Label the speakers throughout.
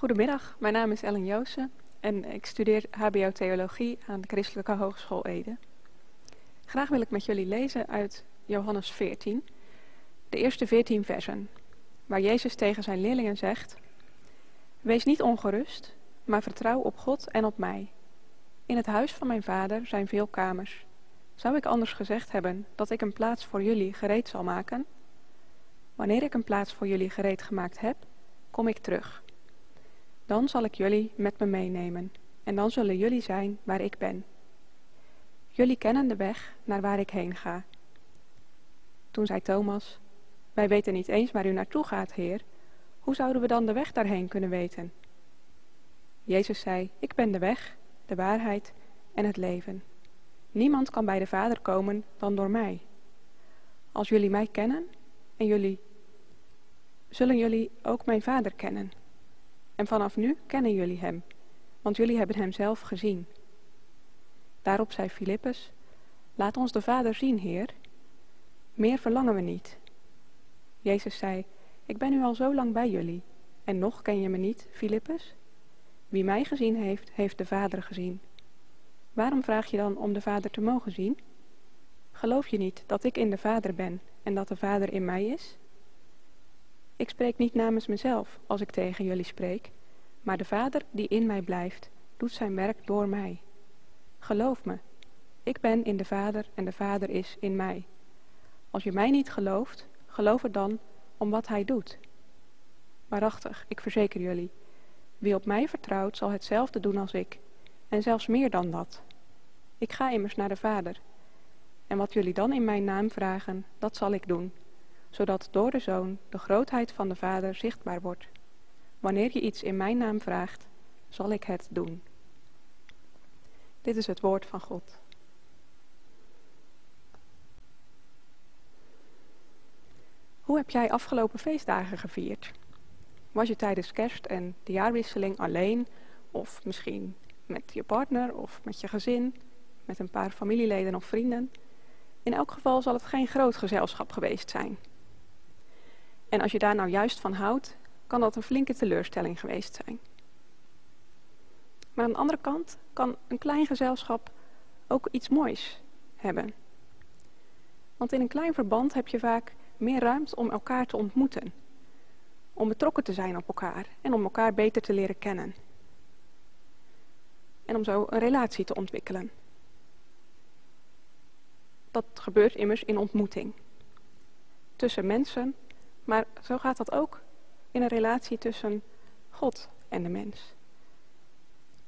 Speaker 1: Goedemiddag, mijn naam is Ellen Joosen en ik studeer HBO Theologie aan de Christelijke Hogeschool Ede. Graag wil ik met jullie lezen uit Johannes 14, de eerste 14 versen, waar Jezus tegen zijn leerlingen zegt: Wees niet ongerust, maar vertrouw op God en op mij. In het huis van mijn vader zijn veel kamers. Zou ik anders gezegd hebben dat ik een plaats voor jullie gereed zal maken? Wanneer ik een plaats voor jullie gereed gemaakt heb, kom ik terug. Dan zal ik jullie met me meenemen en dan zullen jullie zijn waar ik ben. Jullie kennen de weg naar waar ik heen ga. Toen zei Thomas, wij weten niet eens waar u naartoe gaat, Heer. Hoe zouden we dan de weg daarheen kunnen weten? Jezus zei, ik ben de weg, de waarheid en het leven. Niemand kan bij de Vader komen dan door mij. Als jullie mij kennen en jullie, zullen jullie ook mijn Vader kennen. En vanaf nu kennen jullie hem, want jullie hebben hem zelf gezien. Daarop zei Filippus, laat ons de Vader zien, Heer. Meer verlangen we niet. Jezus zei, ik ben nu al zo lang bij jullie, en nog ken je me niet, Filippus? Wie mij gezien heeft, heeft de Vader gezien. Waarom vraag je dan om de Vader te mogen zien? Geloof je niet dat ik in de Vader ben en dat de Vader in mij is? Ik spreek niet namens mezelf als ik tegen jullie spreek, maar de Vader die in mij blijft, doet zijn werk door mij. Geloof me, ik ben in de Vader en de Vader is in mij. Als je mij niet gelooft, geloof het dan om wat hij doet. Waarachtig, ik verzeker jullie, wie op mij vertrouwt zal hetzelfde doen als ik, en zelfs meer dan dat. Ik ga immers naar de Vader, en wat jullie dan in mijn naam vragen, dat zal ik doen, zodat door de Zoon de grootheid van de Vader zichtbaar wordt. Wanneer je iets in mijn naam vraagt, zal ik het doen. Dit is het woord van God. Hoe heb jij afgelopen feestdagen gevierd? Was je tijdens kerst en de jaarwisseling alleen, of misschien met je partner of met je gezin, met een paar familieleden of vrienden? In elk geval zal het geen groot gezelschap geweest zijn. En als je daar nou juist van houdt, kan dat een flinke teleurstelling geweest zijn. Maar aan de andere kant kan een klein gezelschap ook iets moois hebben. Want in een klein verband heb je vaak meer ruimte om elkaar te ontmoeten. Om betrokken te zijn op elkaar en om elkaar beter te leren kennen. En om zo een relatie te ontwikkelen. Dat gebeurt immers in ontmoeting. Tussen mensen, maar zo gaat dat ook in een relatie tussen God en de mens.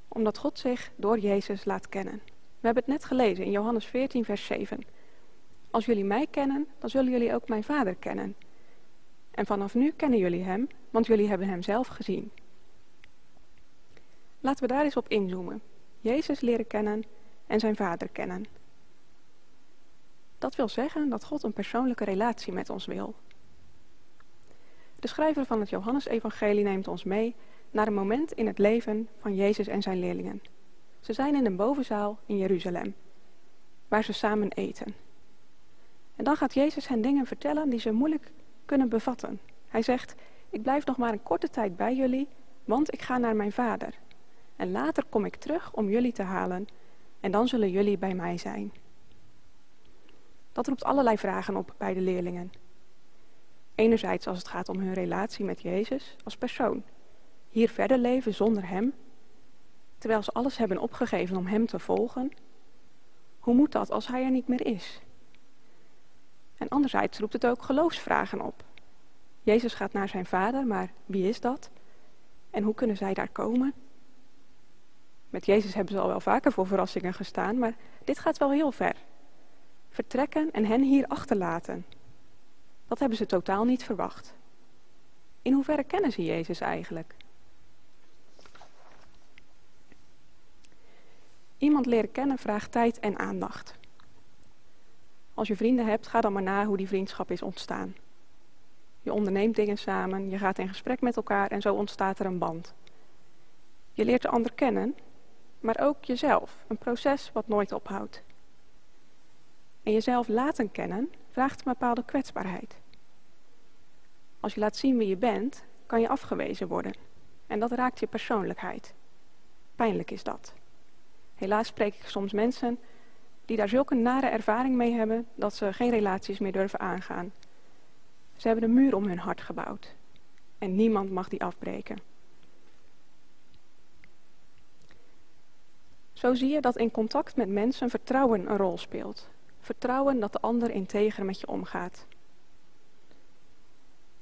Speaker 1: Omdat God zich door Jezus laat kennen. We hebben het net gelezen in Johannes 14, vers 7. Als jullie mij kennen, dan zullen jullie ook mijn vader kennen. En vanaf nu kennen jullie hem, want jullie hebben hem zelf gezien. Laten we daar eens op inzoomen. Jezus leren kennen en zijn vader kennen. Dat wil zeggen dat God een persoonlijke relatie met ons wil. De schrijver van het Johannesevangelie neemt ons mee naar een moment in het leven van Jezus en zijn leerlingen. Ze zijn in een bovenzaal in Jeruzalem, waar ze samen eten. En dan gaat Jezus hen dingen vertellen die ze moeilijk kunnen bevatten. Hij zegt, ik blijf nog maar een korte tijd bij jullie, want ik ga naar mijn vader. En later kom ik terug om jullie te halen en dan zullen jullie bij mij zijn. Dat roept allerlei vragen op bij de leerlingen. Enerzijds als het gaat om hun relatie met Jezus als persoon. Hier verder leven zonder Hem, terwijl ze alles hebben opgegeven om Hem te volgen. Hoe moet dat als Hij er niet meer is? En anderzijds roept het ook geloofsvragen op. Jezus gaat naar zijn vader, maar wie is dat? En hoe kunnen zij daar komen? Met Jezus hebben ze al wel vaker voor verrassingen gestaan, maar dit gaat wel heel ver. Vertrekken en hen hier achterlaten. Dat hebben ze totaal niet verwacht. In hoeverre kennen ze Jezus eigenlijk? Iemand leren kennen vraagt tijd en aandacht. Als je vrienden hebt, ga dan maar na hoe die vriendschap is ontstaan. Je onderneemt dingen samen, je gaat in gesprek met elkaar en zo ontstaat er een band. Je leert de ander kennen, maar ook jezelf, een proces wat nooit ophoudt. En jezelf laten kennen vraagt een bepaalde kwetsbaarheid. Als je laat zien wie je bent, kan je afgewezen worden. En dat raakt je persoonlijkheid. Pijnlijk is dat. Helaas spreek ik soms mensen die daar zulke nare ervaring mee hebben dat ze geen relaties meer durven aangaan. Ze hebben een muur om hun hart gebouwd. En niemand mag die afbreken. Zo zie je dat in contact met mensen vertrouwen een rol speelt. Vertrouwen dat de ander integer met je omgaat.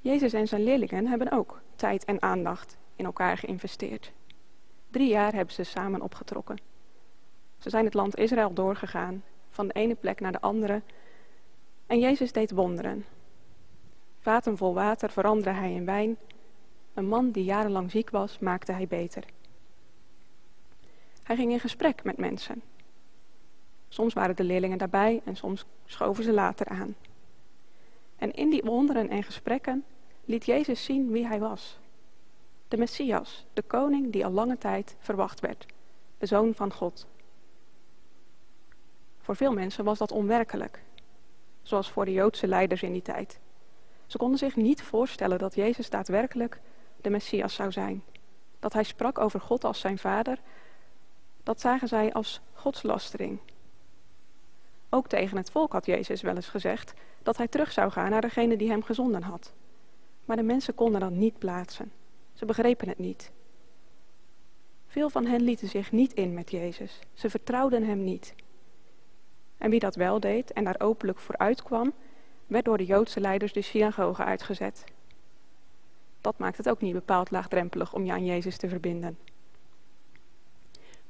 Speaker 1: Jezus en zijn leerlingen hebben ook tijd en aandacht in elkaar geïnvesteerd. Drie jaar hebben ze samen opgetrokken. Ze zijn het land Israël doorgegaan, van de ene plek naar de andere. En Jezus deed wonderen. Vaten vol water veranderde hij in wijn. Een man die jarenlang ziek was, maakte hij beter. Hij ging in gesprek met mensen. Soms waren de leerlingen daarbij en soms schoven ze later aan. En in die wonderen en gesprekken liet Jezus zien wie hij was. De Messias, de koning die al lange tijd verwacht werd, de zoon van God. Voor veel mensen was dat onwerkelijk, zoals voor de Joodse leiders in die tijd. Ze konden zich niet voorstellen dat Jezus daadwerkelijk de Messias zou zijn. Dat hij sprak over God als zijn vader, dat zagen zij als godslastering. Ook tegen het volk had Jezus wel eens gezegd dat hij terug zou gaan naar degene die hem gezonden had. Maar de mensen konden dat niet plaatsen. Ze begrepen het niet. Veel van hen lieten zich niet in met Jezus. Ze vertrouwden hem niet. En wie dat wel deed en daar openlijk voor uitkwam, werd door de Joodse leiders de synagoge uitgezet. Dat maakt het ook niet bepaald laagdrempelig om je aan Jezus te verbinden.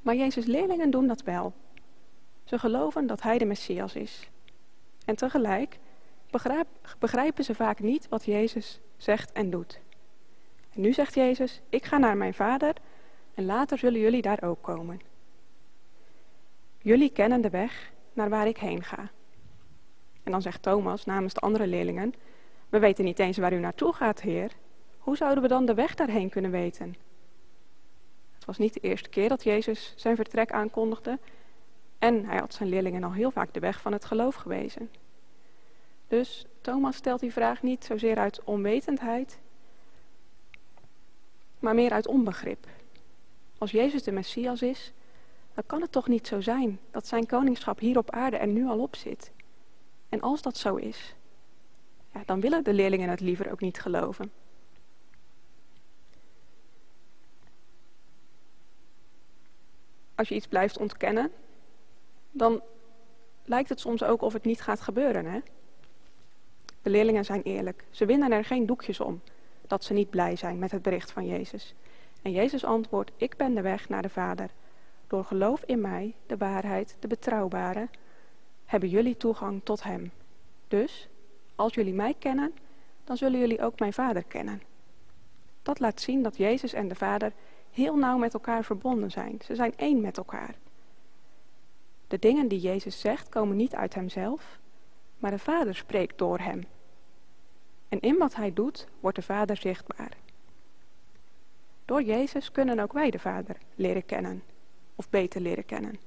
Speaker 1: Maar Jezus' leerlingen doen dat wel. Ze geloven dat hij de Messias is. En tegelijk begrijpen ze vaak niet wat Jezus zegt en doet. En nu zegt Jezus, ik ga naar mijn vader en later zullen jullie daar ook komen. Jullie kennen de weg naar waar ik heen ga. En dan zegt Thomas namens de andere leerlingen, we weten niet eens waar u naartoe gaat, Heer. Hoe zouden we dan de weg daarheen kunnen weten? Het was niet de eerste keer dat Jezus zijn vertrek aankondigde en hij had zijn leerlingen al heel vaak de weg van het geloof gewezen. Dus Thomas stelt die vraag niet zozeer uit onwetendheid, maar meer uit onbegrip. Als Jezus de Messias is, dan kan het toch niet zo zijn dat zijn koningschap hier op aarde er nu al op zit. En als dat zo is, ja, dan willen de leerlingen het liever ook niet geloven. Als je iets blijft ontkennen, dan lijkt het soms ook of het niet gaat gebeuren. Hè? De leerlingen zijn eerlijk. Ze winnen er geen doekjes om dat ze niet blij zijn met het bericht van Jezus. En Jezus antwoordt, ik ben de weg naar de Vader. Door geloof in mij, de waarheid, de betrouwbare, hebben jullie toegang tot Hem. Dus, als jullie mij kennen, dan zullen jullie ook mijn Vader kennen. Dat laat zien dat Jezus en de Vader heel nauw met elkaar verbonden zijn. Ze zijn één met elkaar. De dingen die Jezus zegt komen niet uit Hemzelf, maar de Vader spreekt door Hem. En in wat Hij doet, wordt de Vader zichtbaar. Door Jezus kunnen ook wij de Vader leren kennen, of beter leren kennen.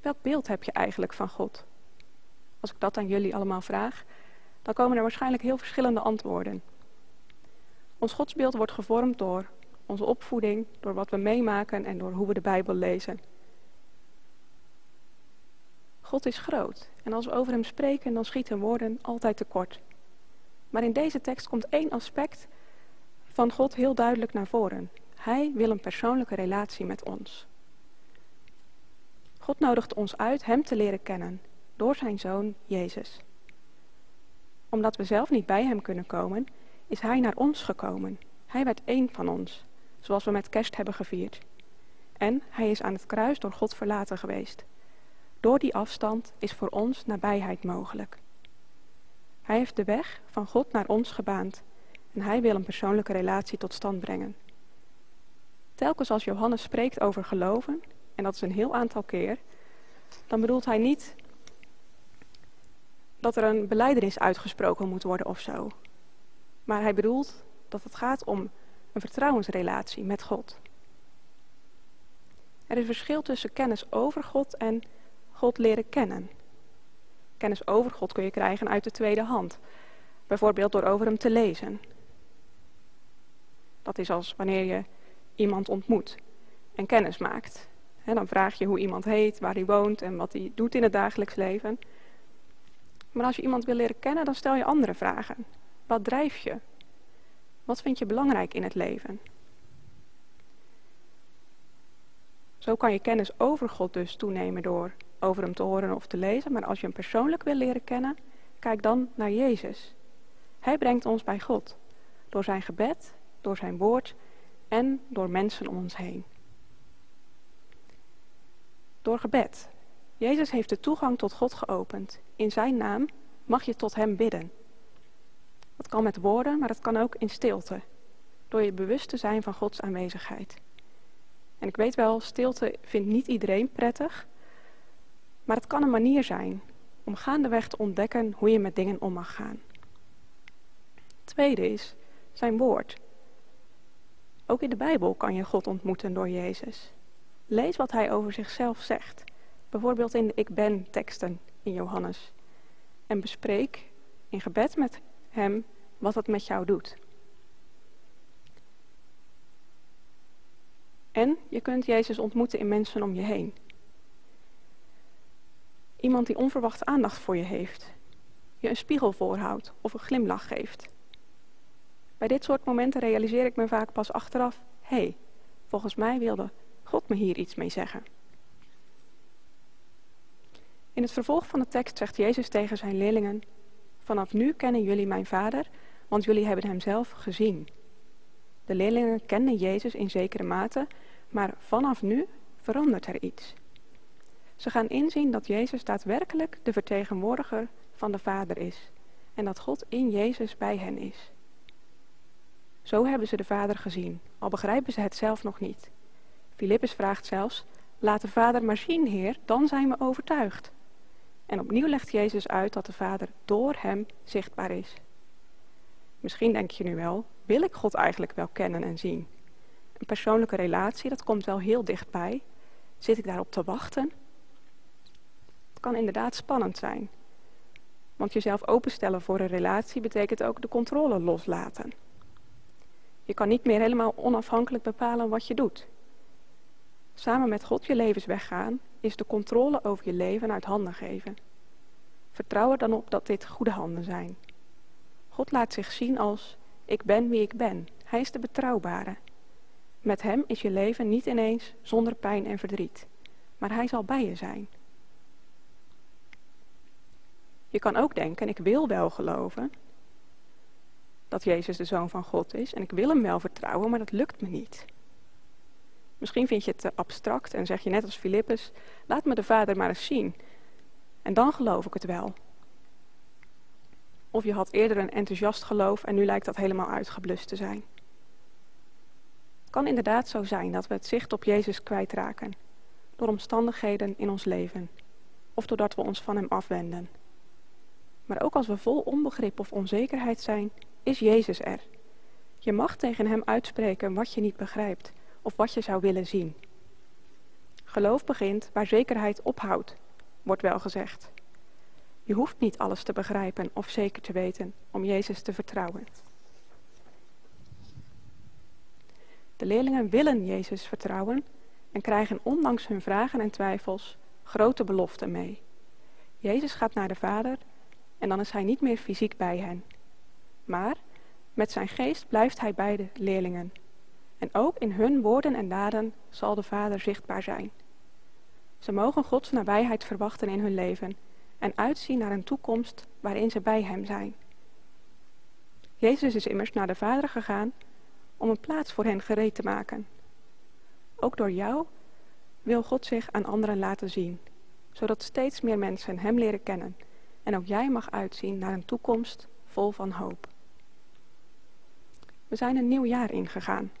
Speaker 1: Welk beeld heb je eigenlijk van God? Als ik dat aan jullie allemaal vraag, dan komen er waarschijnlijk heel verschillende antwoorden. Ons godsbeeld wordt gevormd door onze opvoeding, door wat we meemaken en door hoe we de Bijbel lezen. God is groot en als we over hem spreken, dan schieten woorden altijd tekort. Maar in deze tekst komt één aspect van God heel duidelijk naar voren. Hij wil een persoonlijke relatie met ons. God nodigt ons uit Hem te leren kennen door Zijn Zoon Jezus. Omdat we zelf niet bij Hem kunnen komen, is Hij naar ons gekomen. Hij werd één van ons, zoals we met kerst hebben gevierd. En Hij is aan het kruis door God verlaten geweest. Door die afstand is voor ons nabijheid mogelijk. Hij heeft de weg van God naar ons gebaand en hij wil een persoonlijke relatie tot stand brengen. Telkens als Johannes spreekt over geloven, en dat is een heel aantal keer, dan bedoelt hij niet dat er een beleidenis uitgesproken moet worden of zo. Maar hij bedoelt dat het gaat om een vertrouwensrelatie met God. Er is verschil tussen kennis over God en God leren kennen. Kennis over God kun je krijgen uit de tweede hand. Bijvoorbeeld door over hem te lezen. Dat is als wanneer je iemand ontmoet en kennis maakt. dan vraag je hoe iemand heet, waar hij woont en wat hij doet in het dagelijks leven. Maar als je iemand wil leren kennen, dan stel je andere vragen. Wat drijf je? Wat vind je belangrijk in het leven? Zo kan je kennis over God dus toenemen door over hem te horen of te lezen. Maar als je hem persoonlijk wil leren kennen, kijk dan naar Jezus. Hij brengt ons bij God. Door zijn gebed, door zijn woord en door mensen om ons heen. Door gebed. Jezus heeft de toegang tot God geopend. In zijn naam mag je tot hem bidden. Dat kan met woorden, maar dat kan ook in stilte. Door je bewust te zijn van Gods aanwezigheid. En ik weet wel, stilte vindt niet iedereen prettig. Maar het kan een manier zijn om gaandeweg te ontdekken hoe je met dingen om mag gaan. Tweede is zijn woord. Ook in de Bijbel kan je God ontmoeten door Jezus. Lees wat hij over zichzelf zegt. Bijvoorbeeld in de Ik Ben teksten in Johannes. En bespreek in gebed met hem wat het met jou doet. En je kunt Jezus ontmoeten in mensen om je heen. Iemand die onverwacht aandacht voor je heeft, je een spiegel voorhoudt of een glimlach geeft. Bij dit soort momenten realiseer ik me vaak pas achteraf: hé, hey, volgens mij wilde God me hier iets mee zeggen. In het vervolg van de tekst zegt Jezus tegen zijn leerlingen: Vanaf nu kennen jullie mijn Vader, want jullie hebben hem zelf gezien. De leerlingen kenden Jezus in zekere mate, maar vanaf nu verandert er iets. Ze gaan inzien dat Jezus daadwerkelijk de vertegenwoordiger van de Vader is en dat God in Jezus bij hen is. Zo hebben ze de Vader gezien, al begrijpen ze het zelf nog niet. Filippus vraagt zelfs, laat de Vader maar zien, Heer, dan zijn we overtuigd. En opnieuw legt Jezus uit dat de Vader door hem zichtbaar is. Misschien denk je nu wel, wil ik God eigenlijk wel kennen en zien? Een persoonlijke relatie, dat komt wel heel dichtbij. Zit ik daarop te wachten? Kan inderdaad spannend zijn. Want jezelf openstellen voor een relatie betekent ook de controle loslaten. Je kan niet meer helemaal onafhankelijk bepalen wat je doet. Samen met God je levensweg gaan is de controle over je leven uit handen geven. Vertrouw er dan op dat dit goede handen zijn. God laat zich zien als ik ben wie ik ben. Hij is de betrouwbare. Met hem is je leven niet ineens zonder pijn en verdriet, maar hij zal bij je zijn. Je kan ook denken, ik wil wel geloven dat Jezus de Zoon van God is en ik wil hem wel vertrouwen, maar dat lukt me niet. Misschien vind je het te abstract en zeg je net als Filippus, laat me de Vader maar eens zien en dan geloof ik het wel. Of je had eerder een enthousiast geloof en nu lijkt dat helemaal uitgeblust te zijn. Het kan inderdaad zo zijn dat we het zicht op Jezus kwijtraken, door omstandigheden in ons leven, of doordat we ons van Hem afwenden. Maar ook als we vol onbegrip of onzekerheid zijn, is Jezus er. Je mag tegen Hem uitspreken wat je niet begrijpt of wat je zou willen zien. Geloof begint waar zekerheid ophoudt, wordt wel gezegd. Je hoeft niet alles te begrijpen of zeker te weten om Jezus te vertrouwen. De leerlingen willen Jezus vertrouwen en krijgen ondanks hun vragen en twijfels grote beloften mee. Jezus gaat naar de Vader en dan is hij niet meer fysiek bij hen. Maar met zijn geest blijft hij bij de leerlingen. En ook in hun woorden en daden zal de Vader zichtbaar zijn. Ze mogen Gods nabijheid verwachten in hun leven en uitzien naar een toekomst waarin ze bij Hem zijn. Jezus is immers naar de Vader gegaan om een plaats voor hen gereed te maken. Ook door jou wil God zich aan anderen laten zien, zodat steeds meer mensen Hem leren kennen en ook jij mag uitzien naar een toekomst vol van hoop. We zijn een nieuw jaar ingegaan.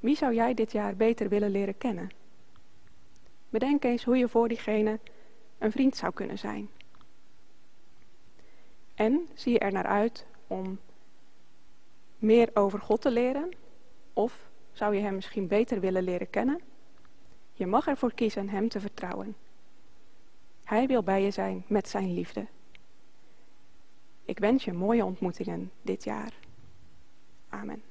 Speaker 1: Wie zou jij dit jaar beter willen leren kennen? Bedenk eens hoe je voor diegene een vriend zou kunnen zijn. En zie je er naar uit om meer over God te leren? Of zou je hem misschien beter willen leren kennen? Je mag ervoor kiezen hem te vertrouwen. Hij wil bij je zijn met zijn liefde. Ik wens je mooie ontmoetingen dit jaar. Amen.